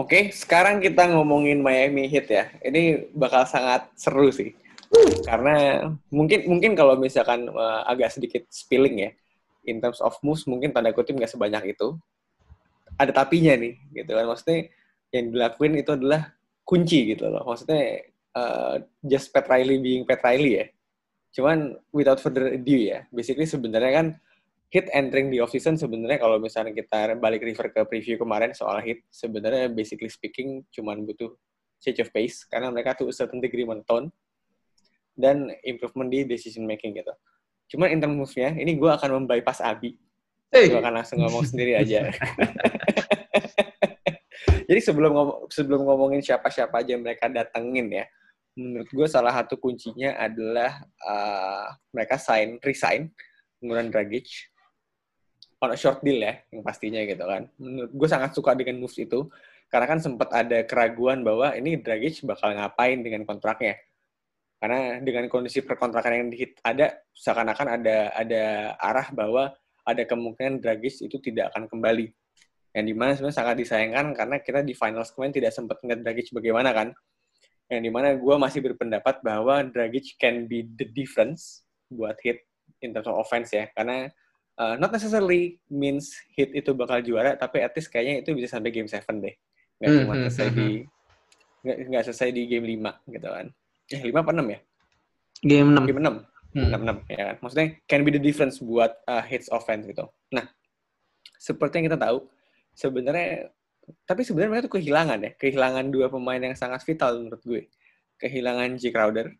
Oke, sekarang kita ngomongin Miami Heat ya. Ini bakal sangat seru sih. Karena mungkin mungkin kalau misalkan uh, agak sedikit spilling ya, in terms of moves mungkin tanda kutip nggak sebanyak itu. Ada tapinya nih, gitu kan. Maksudnya yang dilakuin itu adalah kunci gitu loh. Maksudnya uh, just Pat Riley being Pat Riley ya. Cuman without further ado ya, basically sebenarnya kan hit entering the off season sebenarnya kalau misalnya kita balik refer ke preview kemarin soal hit sebenarnya basically speaking cuman butuh change of pace karena mereka tuh certain degree menton dan improvement di decision making gitu. Cuman in terms nya ini gue akan membypass Abi. Hey. Gue akan langsung ngomong sendiri aja. Jadi sebelum ngom sebelum ngomongin siapa-siapa aja yang mereka datengin ya, menurut gue salah satu kuncinya adalah uh, mereka sign resign Muran Dragic on a short deal ya, yang pastinya gitu kan. Menurut gue sangat suka dengan moves itu, karena kan sempat ada keraguan bahwa ini Dragic bakal ngapain dengan kontraknya. Karena dengan kondisi perkontrakan yang ada, seakan-akan ada ada arah bahwa ada kemungkinan Dragic itu tidak akan kembali. Yang di mana sebenarnya sangat disayangkan karena kita di finals kemarin tidak sempat melihat Dragic bagaimana kan. Yang di mana gue masih berpendapat bahwa Dragic can be the difference buat hit in terms of offense ya. Karena uh, not necessarily means hit itu bakal juara, tapi at least kayaknya itu bisa sampai game 7 deh. Nggak hmm, cuma hmm, selesai hmm, di nggak, nggak selesai di game 5 gitu kan. Eh 5 apa 6 ya? Game 6. Game 6. Hmm. 6, 6 ya kan. Maksudnya can be the difference buat uh, hits offense gitu. Nah, seperti yang kita tahu, sebenarnya tapi sebenarnya mereka tuh kehilangan ya, kehilangan dua pemain yang sangat vital menurut gue. Kehilangan J Crowder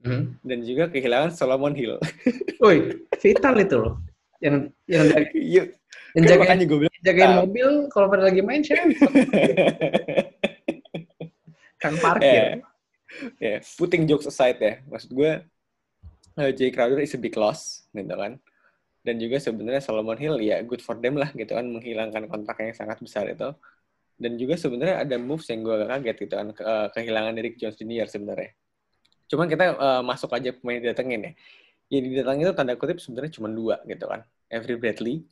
hmm. dan juga kehilangan Solomon Hill. Woi, vital itu loh yang yang dari, iya. yang jagain, gue bilang, jagain nah. mobil kalau pada lagi main siapa? kan parkir. Yeah. yeah. putting jokes aside ya, maksud gue uh, Jay Crowder is a big loss, gitu kan. Dan juga sebenarnya Solomon Hill ya good for them lah gitu kan menghilangkan kontrak yang sangat besar itu. Dan juga sebenarnya ada moves yang gue kaget gitu kan ke, uh, kehilangan Derrick Jones Jr. sebenarnya. Cuman kita uh, masuk aja pemain datengin ya. Yang didatangin itu tanda kutip sebenarnya cuma dua gitu kan. Avery Bradley,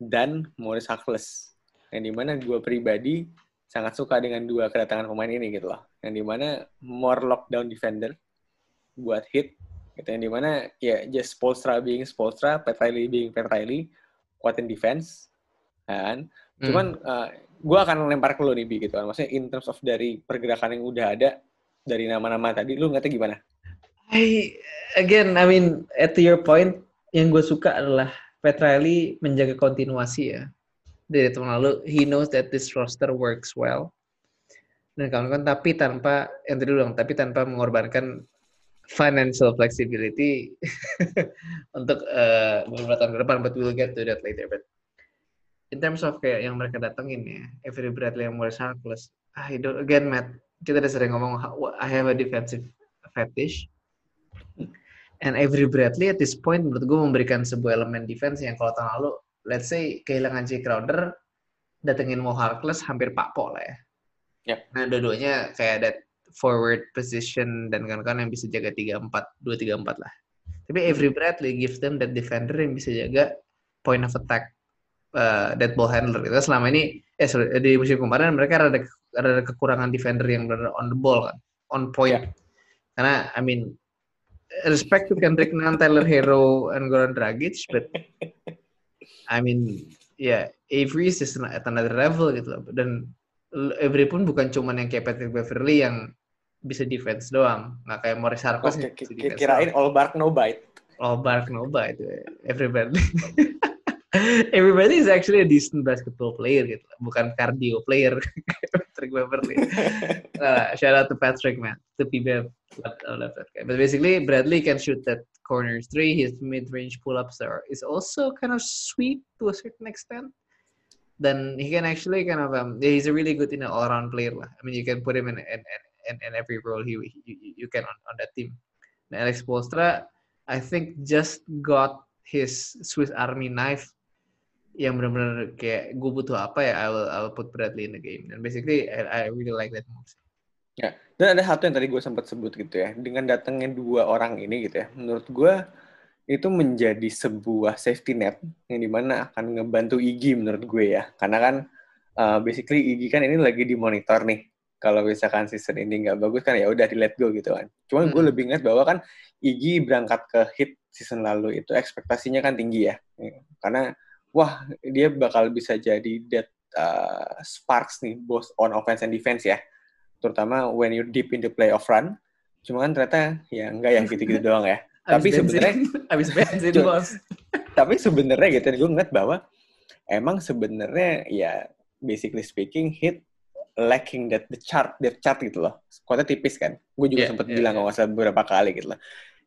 dan Morris Harkless. Yang di mana gue pribadi sangat suka dengan dua kedatangan pemain ini gitu loh. Yang di mana more lockdown defender buat hit. Gitu. Yang di mana ya just Spolstra being Spolstra, Pat Riley being Pat Riley, kuatin defense. Kan? Hmm. Cuman uh, gue akan lempar ke lo nih, Bi, gitu kan. Maksudnya in terms of dari pergerakan yang udah ada, dari nama-nama tadi, lu ngerti gimana? I, again, I mean, at your point, yang gue suka adalah Petrelli menjaga kontinuasi ya dari tahun lalu. He knows that this roster works well. Dan kawan-kawan tapi tanpa yang tadi bilang tapi tanpa mengorbankan financial flexibility untuk uh, beberapa tahun ke depan. But we'll get to that later. But in terms of kayak yang mereka datengin ya, Avery Bradley yang Morris Harkless, I don't again Matt kita udah sering ngomong I have a defensive fetish And Avery Bradley at this point menurut gue memberikan sebuah elemen defense yang kalau tahun lalu, let's say kehilangan Jay Crowder, datengin Mo Harkless hampir pakpo lah ya. Yep. Nah dua-duanya kayak that forward position dan kawan-kawan yang bisa jaga 3-4, 2-3-4 lah. Tapi Avery Bradley gives them that defender yang bisa jaga point of attack uh, dead ball handler. Itu selama ini eh sorry, di musim kemarin mereka ada ada kekurangan defender yang benar on the ball kan, on point. Yeah. Karena I mean respect to Kendrick Nunn, Tyler Hero, and Goran Dragic, but I mean, ya yeah, Avery is just at another level gitu loh. Dan Avery pun bukan cuman yang kayak Patrick Beverly yang bisa defense doang, nggak kayak Morris Harkless. Oh, kirain all bark no bite. All bark no bite. Everybody. everybody is actually a decent basketball player gitu, bukan cardio player Patrick Beverly. uh, shout out to Patrick man, to PBF. I love that guy. But basically, Bradley can shoot that corner three. His mid-range pull-ups are is also kind of sweet to a certain extent. Then he can actually kind of um, he's a really good in you know, all-around player lah. I mean, you can put him in in, in, in every role he you, you can on, on that team. And Alex Postra, I think just got his Swiss Army knife yang benar-benar kayak gue butuh apa ya I will I will put Bradley in the game and basically I, I really like that move. Ya, dan ada satu yang tadi gue sempat sebut gitu ya, dengan datangnya dua orang ini gitu ya, menurut gue itu menjadi sebuah safety net yang di mana akan ngebantu Igi menurut gue ya. Karena kan uh, basically Igi kan ini lagi dimonitor nih. Kalau misalkan season ini nggak bagus kan ya udah di let go gitu kan. Cuman hmm. gue lebih ingat bahwa kan Igi berangkat ke hit season lalu itu ekspektasinya kan tinggi ya. Karena wah dia bakal bisa jadi that uh, sparks nih both on offense and defense ya. Terutama when you deep in the playoff run. Cuma kan ternyata ya enggak yang gitu-gitu doang ya tapi sebenarnya habis bensin bos tapi sebenarnya gitu gue ngeliat bahwa emang sebenarnya ya basically speaking hit lacking that the chart the chart gitu loh kuatnya tipis kan gue juga yeah, sempat yeah, bilang yeah. kalau salah beberapa kali gitu loh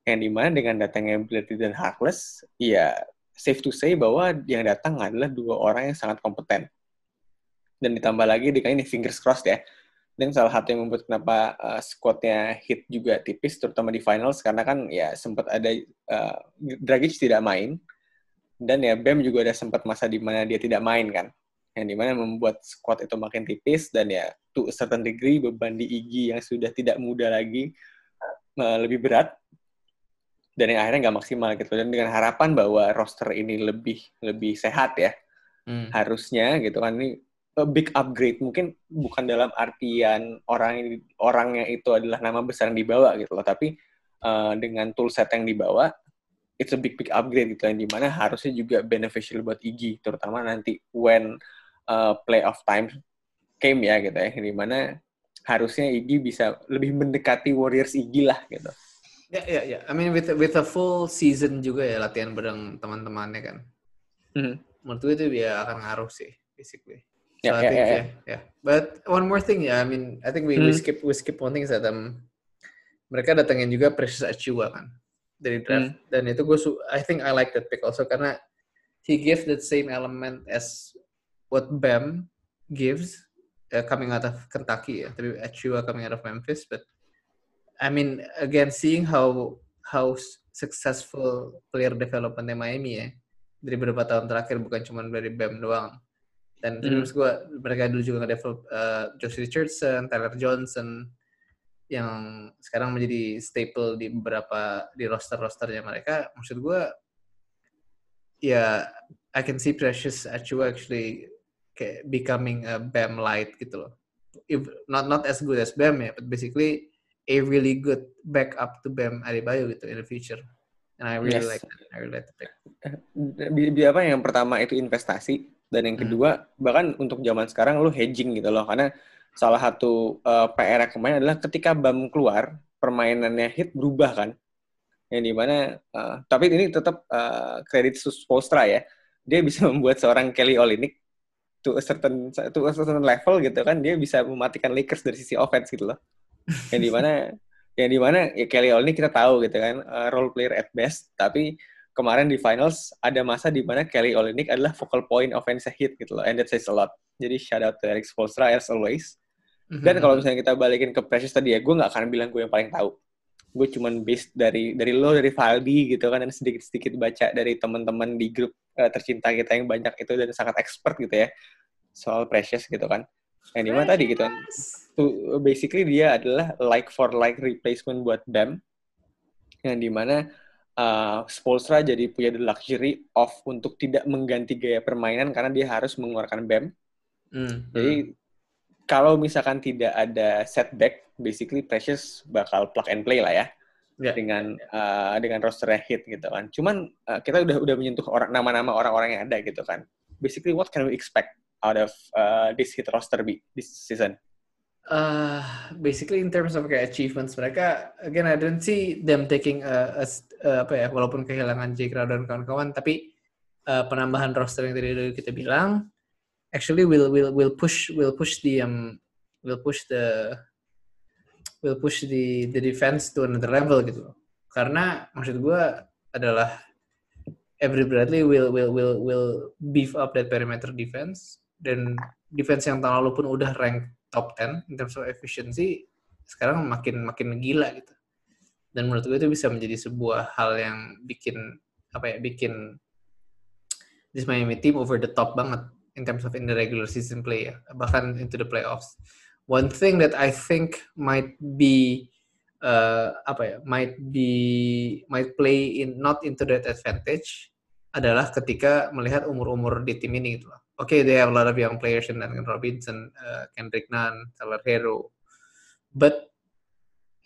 yang di mana dengan datangnya Blade dan Harkless ya safe to say bahwa yang datang adalah dua orang yang sangat kompeten. Dan ditambah lagi dengan ini fingers crossed ya. Dan salah satu yang membuat kenapa uh, squadnya hit juga tipis terutama di finals karena kan ya sempat ada uh, Dragic tidak main. Dan ya Bam juga ada sempat masa di mana dia tidak main kan. Yang di mana membuat squad itu makin tipis dan ya to a certain degree beban di Igi yang sudah tidak muda lagi uh, lebih berat dan yang akhirnya nggak maksimal gitu. Dan dengan harapan bahwa roster ini lebih lebih sehat ya hmm. harusnya gitu kan. Ini a big upgrade mungkin bukan dalam artian orang orangnya itu adalah nama besar yang dibawa gitu loh. Tapi uh, dengan toolset yang dibawa it's a big big upgrade gitu. Yang di mana harusnya juga beneficial buat Igi terutama nanti when uh, playoff time came ya gitu ya. Di mana harusnya Igi bisa lebih mendekati Warriors Igi lah gitu ya yeah, ya yeah, ya yeah. I mean with with a full season juga ya latihan bareng teman-temannya kan mm menurut gue itu ya akan ngaruh sih basically So yeah, I think yeah, yeah, yeah. But one more thing ya, yeah, I mean, I think we, hmm. we skip we skip one thing that um, mereka datengin juga Precious Achua kan dari draft hmm. dan itu gue I think I like that pick also karena he gives that same element as what Bam gives uh, coming out of Kentucky ya, tapi Achua coming out of Memphis, but I mean again seeing how how successful player development Miami ya dari beberapa tahun terakhir bukan cuma dari Bam doang dan mm. terus gue mereka dulu juga nge-develop uh, Josh Richardson, Tyler Johnson yang sekarang menjadi staple di beberapa di roster-rosternya mereka. Maksud gue ya I can see Precious Achua actually kayak becoming a Bam light gitu loh. If not not as good as Bam ya, but basically a really good backup to Bam Adebayo gitu in the future. And I really yes. like that. I really like the pick. Bi apa yang pertama itu investasi, dan yang hmm. kedua hmm. bahkan untuk zaman sekarang lu hedging gitu loh karena salah satu uh, PR kemarin adalah ketika BAM keluar permainannya hit berubah kan yang di mana uh, tapi ini tetap uh, kredit Spolstra ya dia bisa membuat seorang Kelly Olynyk to a certain to a certain level gitu kan dia bisa mematikan Lakers dari sisi offense gitu loh yang di mana yang di mana ya Kelly Olynyk kita tahu gitu kan uh, role player at best tapi kemarin di finals ada masa di mana Kelly Olynyk adalah focal point offense hit gitu loh, and that says a lot. Jadi shout out to Eric Spoelstra as always. Mm-hmm. Dan kalau misalnya kita balikin ke Precious tadi ya, gue nggak akan bilang gue yang paling tahu. Gue cuman based dari dari lo, dari Valdi gitu kan, dan sedikit-sedikit baca dari teman-teman di grup uh, tercinta kita yang banyak itu dan sangat expert gitu ya soal Precious gitu kan. Yang di mana tadi gitu kan, to, basically dia adalah like for like replacement buat Bam, yang di mana uh, Spolstra jadi punya the luxury of untuk tidak mengganti gaya permainan karena dia harus mengeluarkan BEM. Mm, jadi mm. kalau misalkan tidak ada setback, basically Precious bakal plug and play lah ya. Yeah. dengan uh, dengan roster hit gitu kan. Cuman uh, kita udah udah menyentuh orang nama-nama orang-orang yang ada gitu kan. Basically what can we expect out of uh, this hit roster be this season? Uh, basically in terms of kayak achievements mereka, again I don't see them taking a, a, a apa ya, walaupun kehilangan J Crowder dan kawan-kawan, tapi uh, penambahan roster yang tadi kita bilang, actually will will will push will push the um will push the will push the the defense to another level gitu. Karena maksud gue adalah Every Bradley will will will will beef up that perimeter defense dan defense yang tahun lalu pun udah rank top 10 in terms of efficiency sekarang makin makin gila gitu. Dan menurut gue itu bisa menjadi sebuah hal yang bikin apa ya bikin this Miami team over the top banget in terms of in the regular season play ya, bahkan into the playoffs. One thing that I think might be uh, apa ya might be might play in not into that advantage adalah ketika melihat umur-umur di tim ini gitu loh. Okay, they have a lot of young players in Duncan Robinson, uh, Kendrick Nunn, Tyler Hero. But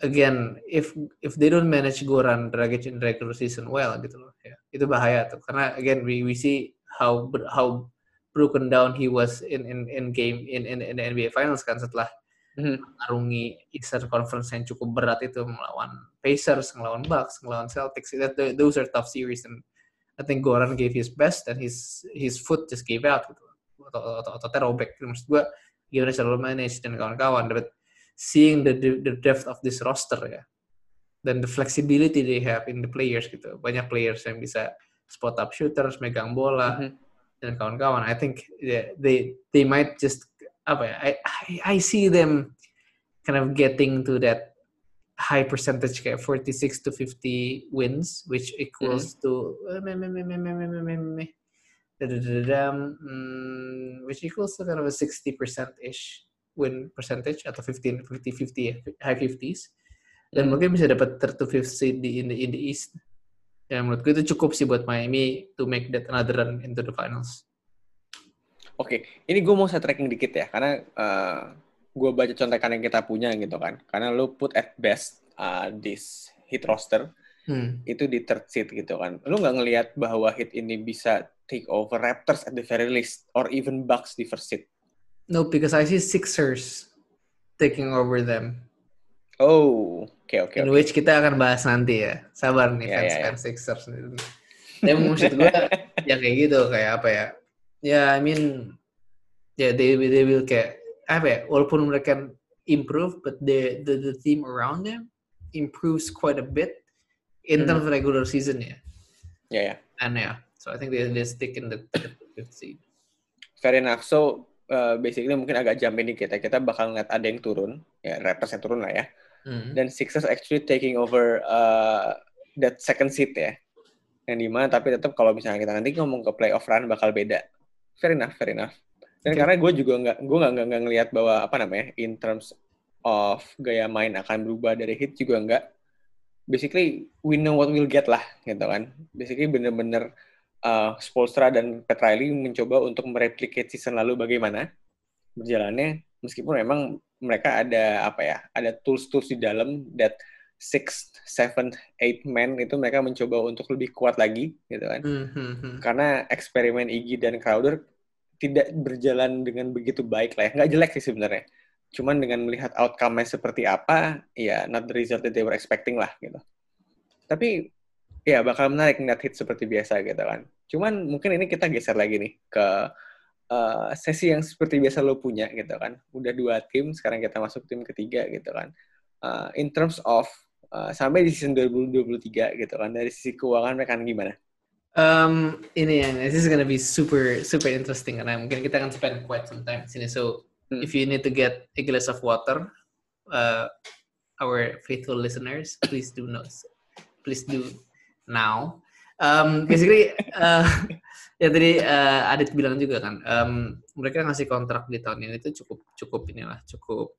again, if if they don't manage Goran Dragic in regular season well gitu loh, ya, itu bahaya tuh. Karena again we we see how how broken down he was in in in game in in, in the NBA Finals kan setelah mm-hmm. mengarungi Eastern Conference yang cukup berat itu melawan Pacers, melawan Bucks, melawan Celtics. That those are tough series and I think Goran gave his best and his his foot just gave out gitu atau atau, atau terobek maksud gue gimana cara lo manage dan kawan-kawan but seeing the, the depth of this roster ya. Dan the flexibility they have in the players gitu. Banyak players yang bisa spot up shooters megang bola mm -hmm. dan kawan-kawan. I think yeah, they they might just apa ya I, I I see them kind of getting to that high percentage kayak 46 to 50 wins which equals mm. to which equals to kind of a 60% ish win percentage atau 15 50 50 ya high 50s dan mm. mungkin bisa dapat third to fifth seed di in the, in the east ya menurut gue itu cukup sih buat Miami to make that another run into the finals oke okay. ini gue mau saya tracking dikit ya karena uh, gue baca contekan yang kita punya gitu kan karena lu put at best uh, this hit roster hmm. itu di third seat gitu kan. Lu nggak ngelihat bahwa hit ini bisa take over Raptors at the very least or even Bucks di first seat? No because I see Sixers taking over them. Oh oke okay, oke okay, in okay. which kita akan bahas nanti ya. Sabar nih yeah, fans yeah, yeah. Sixers tapi maksud gue ya kayak gitu kayak apa ya? Ya yeah, I mean ya yeah, they they will kayak apa ya? Walaupun mereka improve but the the, the team around them improves quite a bit in hmm. terms of regular season ya? Yeah yeah and yeah so I think they they stick in the fifth seed. Fair enough. So uh, basically mungkin agak jam ini kita kita bakal ngeliat ada yang turun. Ya Raptors yang turun lah ya. Hmm. dan Sixers actually taking over uh, that second seat ya. Yang di mana tapi tetap kalau misalnya kita nanti ngomong ke playoff run bakal beda. Fair enough fair enough. Dan okay. karena gue juga nggak gue nggak nggak ngelihat bahwa apa namanya in terms of gaya main akan berubah dari hit juga nggak basically we know what we'll get lah gitu kan basically bener-bener uh, Spolstra dan Petraili mencoba untuk mereplikasi season lalu bagaimana berjalannya meskipun memang mereka ada apa ya ada tools-tools di dalam that six, seven, eight man itu mereka mencoba untuk lebih kuat lagi gitu kan mm -hmm. karena eksperimen Iggy dan Crowder tidak berjalan dengan begitu baik lah ya. Nggak jelek sih sebenarnya. Cuman dengan melihat outcome-nya seperti apa, ya not the result that they were expecting lah gitu. Tapi ya bakal menarik ngeliat hit seperti biasa gitu kan. Cuman mungkin ini kita geser lagi nih ke uh, sesi yang seperti biasa lo punya gitu kan. Udah dua tim, sekarang kita masuk tim ketiga gitu kan. Uh, in terms of uh, sampai di season 2023 gitu kan, dari sisi keuangan mereka gimana? Um, ini yang this is gonna be super super interesting karena mungkin kita akan spend quite some time di sini. So hmm. if you need to get a glass of water, uh, our faithful listeners, please do know, please do now. Um, basically, uh, ya tadi uh, Adit bilang juga kan, um, mereka ngasih kontrak di tahun ini itu cukup cukup inilah cukup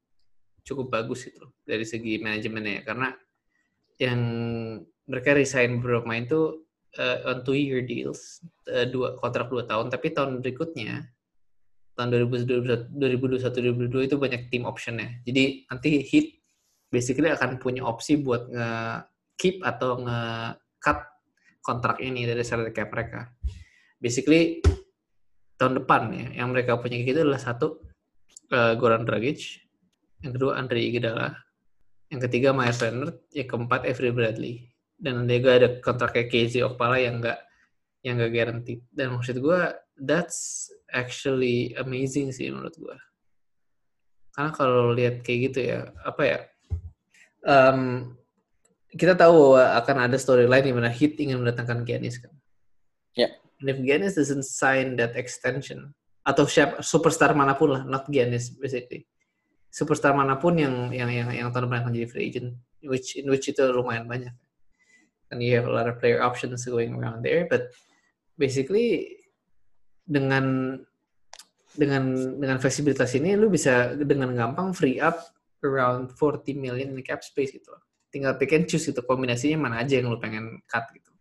cukup bagus itu dari segi manajemennya karena yang mereka resign beberapa main tuh uh, on two year deals uh, dua kontrak dua tahun tapi tahun berikutnya tahun 2021 2022 itu banyak team optionnya. Jadi nanti hit basically akan punya opsi buat nge keep atau nge cut kontrak ini dari salary cap mereka. Basically tahun depan ya yang mereka punya gitu adalah satu uh, Goran Dragic yang kedua Andre Iguodala yang ketiga Myers Leonard yang keempat Avery Bradley. Dan juga ada kontrak kayak Casey Okpala yang enggak yang enggak guaranteed. Dan maksud gue that's actually amazing sih menurut gue karena kalau lihat kayak gitu ya apa ya um, kita tahu bahwa akan ada storyline di mana Heat ingin mendatangkan Giannis kan? Ya. Yeah. and if Giannis doesn't sign that extension atau siapa superstar mana pun lah not Giannis basically. Superstar mana pun yang yang yang yang tahun depan akan jadi free agent which in which itu lumayan banyak. And you have a lot of player options going around there but basically dengan dengan dengan fleksibilitas ini lu bisa dengan gampang free up around 40 million in cap space gitu loh. tinggal pick and choose gitu kombinasinya mana aja yang lu pengen cut gitu.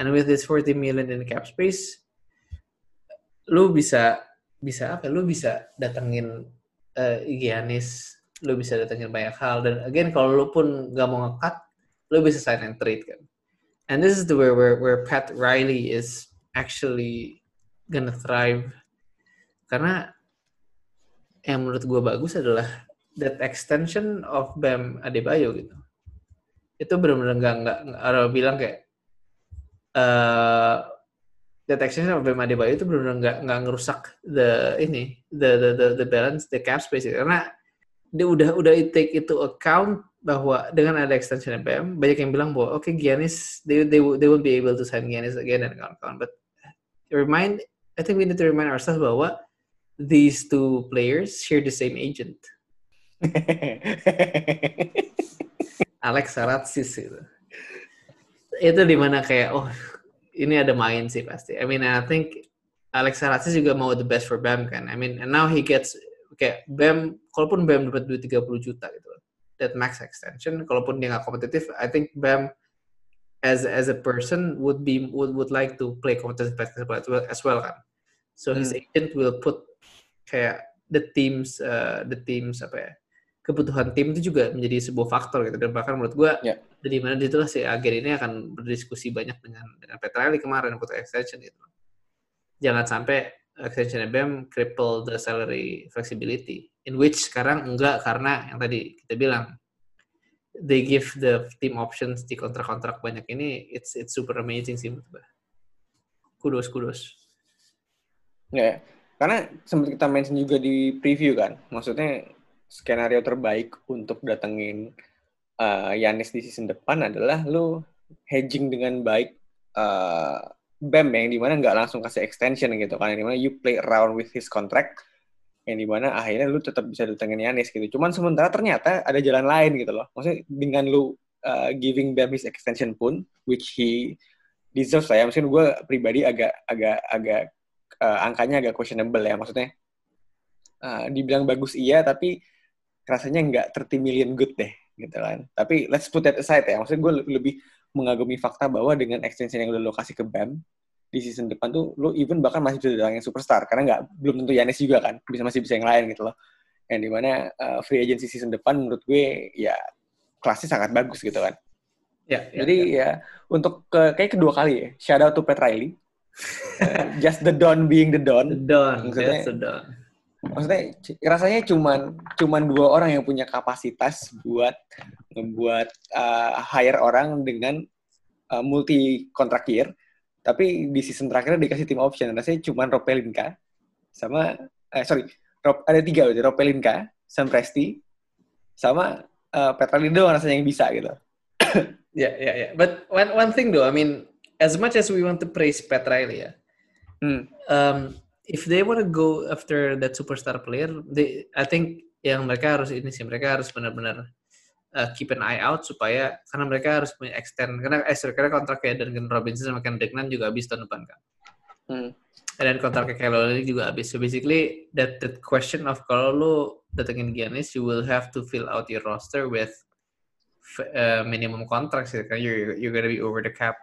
And with this 40 million in cap space lu bisa bisa apa? Lu bisa datengin uh, Giannis lu bisa datengin banyak hal. Dan again kalau lu pun gak mau nge-cut lu bisa sign and trade kan. And this is the where where, where Pat Riley is actually gonna thrive. Karena yang menurut gue bagus adalah that extension of Bam Adebayo gitu. Itu benar-benar nggak nggak orang bilang kayak uh, that extension of Bam Adebayo itu benar-benar nggak nggak ngerusak the ini the, the the the balance the cap space karena dia udah udah take itu account bahwa dengan ada extension BM banyak yang bilang bahwa oke okay, Giannis they they they won't be able to sign Giannis again dan kawan-kawan. But remind I think we need to remind ourselves bahwa these two players share the same agent. Alex Saratsis itu. Itu di mana kayak oh ini ada main sih pasti. I mean I think Alex Saratsis juga mau the best for Bam kan. I mean and now he gets kayak Bam kalaupun Bam dapat duit 30 juta gitu that max extension kalaupun dia nggak kompetitif I think Bam as as a person would be would would like to play competitive basketball as well, as well kan so his hmm. agent will put kayak the teams uh, the teams apa ya kebutuhan tim itu juga menjadi sebuah faktor gitu dan bahkan menurut gue yeah. dari mana itulah si agen ini akan berdiskusi banyak dengan dengan Petrelli kemarin untuk extension itu jangan sampai extension BEM cripple the salary flexibility in which sekarang enggak karena yang tadi kita bilang they give the team options di kontrak-kontrak banyak ini it's it's super amazing sih menurut gue. Kudos kudos. Ya, karena sempat kita mention juga di preview kan, maksudnya skenario terbaik untuk datengin uh, Yanis di season depan adalah lu hedging dengan baik uh, Bam yang di mana nggak langsung kasih extension gitu kan, yang di mana you play around with his contract yang di mana akhirnya lu tetap bisa datengin Yanis gitu. Cuman sementara ternyata ada jalan lain gitu loh. Maksudnya dengan lu uh, giving them his extension pun, which he deserves lah ya. Mungkin gue pribadi agak agak agak uh, angkanya agak questionable ya. Maksudnya uh, dibilang bagus iya, tapi rasanya nggak 30 million good deh gitu kan. Tapi let's put that aside ya. Maksudnya gue lebih mengagumi fakta bahwa dengan extension yang udah lo kasih ke BAM, di season depan tuh lu even bahkan masih bisa datangin superstar karena nggak belum tentu Yanis juga kan bisa masih bisa yang lain gitu loh yang di mana uh, free agency season depan menurut gue ya kelasnya sangat bagus gitu kan ya, ya jadi ya. ya untuk ke, kayak kedua kali ya shout out to Pat Riley just the don being the don. The don maksudnya, the don. maksudnya rasanya cuman cuman dua orang yang punya kapasitas buat membuat uh, hire orang dengan uh, multi kontrak year tapi di season terakhir dikasih tim option. Rasanya cuma Ropelinka sama eh sorry Rob, ada tiga berarti Ropelinka Sam Presti sama uh, Petra Lindo rasanya yang bisa gitu. Ya ya ya but one one thing though I mean as much as we want to praise Petra ya hmm. um, if they want to go after that superstar player they I think yang mereka harus ini sih mereka harus benar-benar uh, keep an eye out supaya karena mereka harus extend karena eh karena kontraknya dengan Robinson sama Ken Degnan juga habis tahun depan kan. Hmm. Dan kontraknya Kelly juga habis. So basically that that question of kalau lu datengin Giannis, you will have to fill out your roster with uh, minimum contract sih. Karena you're, you're gonna be over the cap.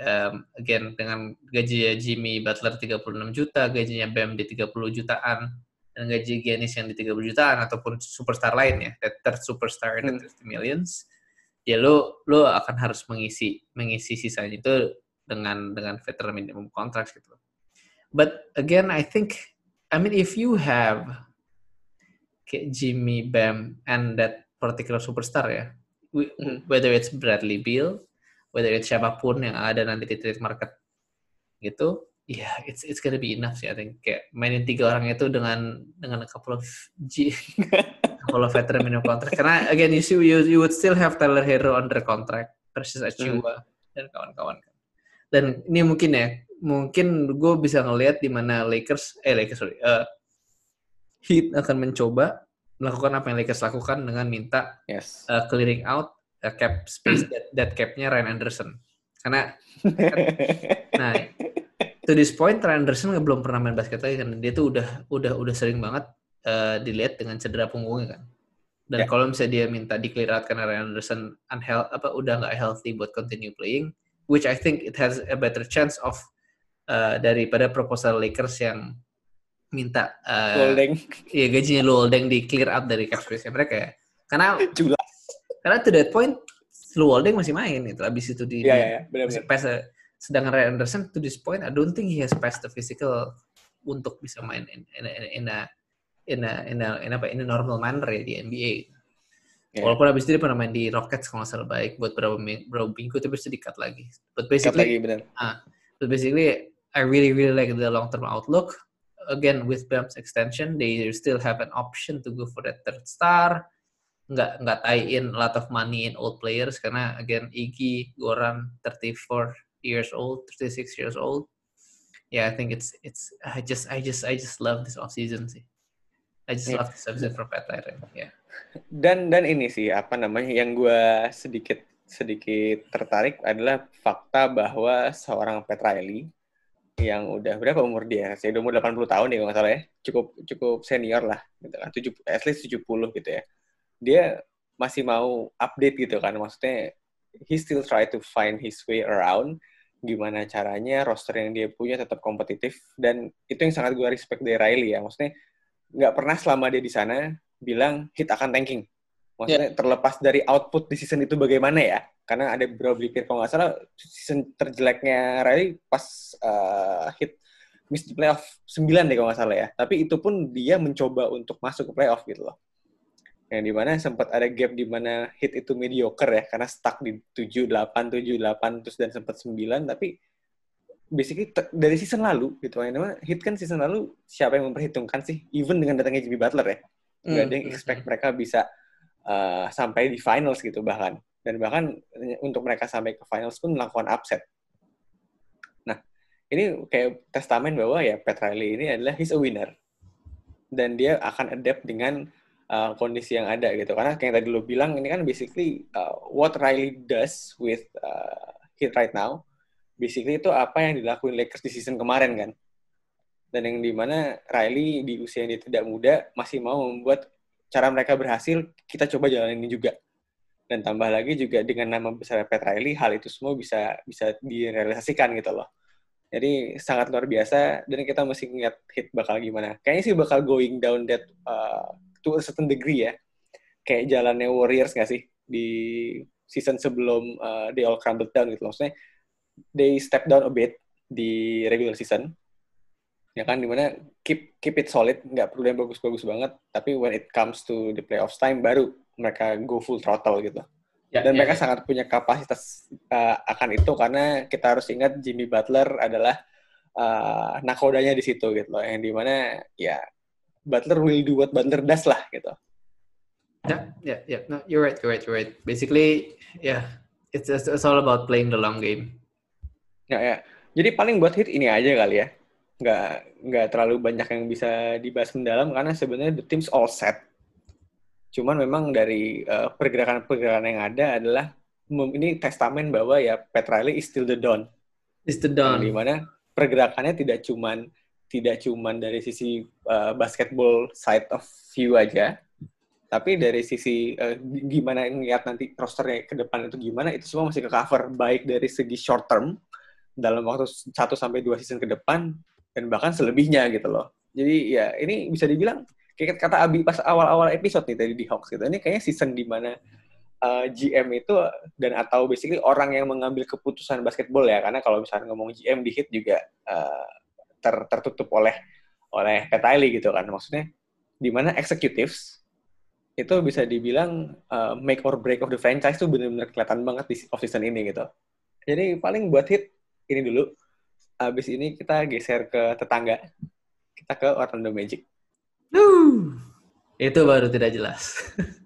Um, again dengan gaji Jimmy Butler 36 juta, gajinya Bam di 30 jutaan dan gaji Giannis yang di 30 jutaan ataupun superstar lain ya, that third superstar in hmm. 30 millions, ya lo lo akan harus mengisi mengisi sisanya itu dengan dengan veteran minimum contract gitu. But again, I think, I mean, if you have kayak Jimmy, Bam, and that particular superstar ya, hmm. whether it's Bradley Beal, whether it's siapa pun yang ada nanti di trade market gitu, ya yeah, it's it's gonna be enough sih I think kayak mainin tiga orang itu dengan dengan a couple of G couple of veteran minimum contract karena again you see you, you would still have Tyler Hero under contract versus Achua hmm. dan kawan-kawan kan dan ini mungkin ya mungkin gue bisa ngelihat di mana Lakers eh Lakers sorry uh, Heat akan mencoba melakukan apa yang Lakers lakukan dengan minta yes. uh, clearing out uh, cap space that, that capnya Ryan Anderson karena nah to this point Trent Anderson belum pernah main basket lagi kan dia tuh udah udah udah sering banget uh, dilihat dengan cedera punggungnya kan Dan Ya. kalau misalnya dia minta di clear out karena Ryan Anderson unhealthy apa udah nggak healthy buat continue playing, which I think it has a better chance of uh, daripada proposal Lakers yang minta uh, ya gajinya Lou Holding di clear up dari cap space mereka ya. Karena jelas. Karena to that point Lou Holding masih main itu habis itu di iya iya, masih benar-benar. pass uh, sedangkan Ryan Anderson to this point I don't think he has passed the physical untuk bisa main in, in, in, in a in a in a in apa in a normal manner ya di NBA. Iya. Walaupun habis itu dia pernah main di Rockets kalau nggak salah baik buat berapa berapa minggu tapi itu di-cut lagi. But Cut basically lagi benar. but basically I really really like the long term outlook. Again with Bam's extension, they still have an option to go for that third star. Nggak nggak tie in a lot of money in old players karena again Iggy, Goran, 34 years old, 36 years old. Yeah, I think it's it's I just I just I just love this off season sih. I just Yeah. love this offseason for Pat Riley. Yeah. Dan dan ini sih apa namanya yang gue sedikit sedikit tertarik adalah fakta bahwa seorang Pat Riley yang udah berapa umur dia? Saya udah umur 80 tahun ya kalau nggak salah ya. Cukup cukup senior lah gitu kan. 70 at least 70 gitu ya. Dia masih mau update gitu kan. Maksudnya he still try to find his way around gimana caranya roster yang dia punya tetap kompetitif dan itu yang sangat gue respect dari Riley ya. Maksudnya nggak pernah selama dia di sana bilang hit akan tanking. Maksudnya terlepas dari output di season itu bagaimana ya? Karena ada beberapa blipir kalau nggak salah season terjeleknya Riley pas uh, hit miss di playoff 9 deh kalau nggak salah ya. Tapi itu pun dia mencoba untuk masuk ke playoff gitu loh. Yang di mana sempat ada gap di mana hit itu mediocre ya, karena stuck di 7, 8, 7, 8, terus dan sempat 9, tapi basically dari season lalu gitu. Yang di mana hit kan season lalu siapa yang memperhitungkan sih? Even dengan datangnya Jimmy Butler ya. Nggak ada yang Hmm, expect mereka bisa uh, sampai di finals gitu bahkan. Dan bahkan untuk mereka sampai ke finals pun melakukan upset. Nah ini kayak testamen bahwa ya Pat Riley ini adalah he's a winner. Dan dia akan adapt dengan uh, kondisi yang ada gitu. Karena kayak tadi lo bilang ini kan basically uh, what Riley does with uh, hit right now basically itu apa yang dilakuin Lakers di season kemarin kan? Dan yang di mana Riley di usia yang dia tidak muda masih mau membuat cara mereka berhasil kita coba jalanin ini juga. Dan tambah lagi juga dengan nama besar Pat Riley hal itu semua bisa bisa direalisasikan gitu loh. Jadi sangat luar biasa dan kita mesti ngeliat hit bakal gimana. Kayaknya sih bakal going down that uh, to a certain degree ya. Kayak jalannya Warriors nggak sih? Di season sebelum uh, they all crumbled down gitu. Maksudnya they step down a bit di regular season. Ya kan di mana keep keep it solid. Nggak perlu yang bagus-bagus banget. Tapi when it comes to the playoffs time baru mereka go full throttle gitu. Ya, dan ya, mereka ya. sangat punya kapasitas uh, akan itu. Karena kita harus ingat Jimmy Butler adalah uh, nakodanya di situ gitu loh. Yang di mana ya Butler will do what Butler does lah gitu Yeah, yeah, yeah. No, you're right, you're right, you're right. Basically, yeah, it's it's, it's all about playing the long game. ya ya jadi paling buat hit ini aja kali ya nggak nggak terlalu banyak yang bisa dibahas mendalam karena sebenarnya the teams all set cuman memang dari uh, pergerakan-pergerakan yang ada adalah ini testamen bahwa ya Pat Riley is still the Don It's the dawn. di mana pergerakannya tidak cuman tidak cuman dari sisi uh, basketball side of view aja tapi dari sisi uh, gimana ngeliat nanti rosternya ke depan itu gimana itu semua masih ke cover baik dari segi short term dalam waktu 1 sampai 2 season ke depan dan bahkan selebihnya gitu loh. Jadi ya ini bisa dibilang kayak kata Abi pas awal-awal episode nih tadi di Hawks gitu. Ini kayaknya season di mana uh, GM itu dan atau basically orang yang mengambil keputusan basketball ya karena kalau misalnya ngomong GM di hit juga uh, ter- tertutup oleh oleh Pat Riley gitu kan maksudnya di mana executives itu bisa dibilang uh, make or break of the franchise tuh benar-benar kelihatan banget di off season ini gitu. Jadi paling buat hit ini dulu. Habis ini kita geser ke tetangga. Kita ke Orlando Magic. Woo! Itu baru tidak jelas.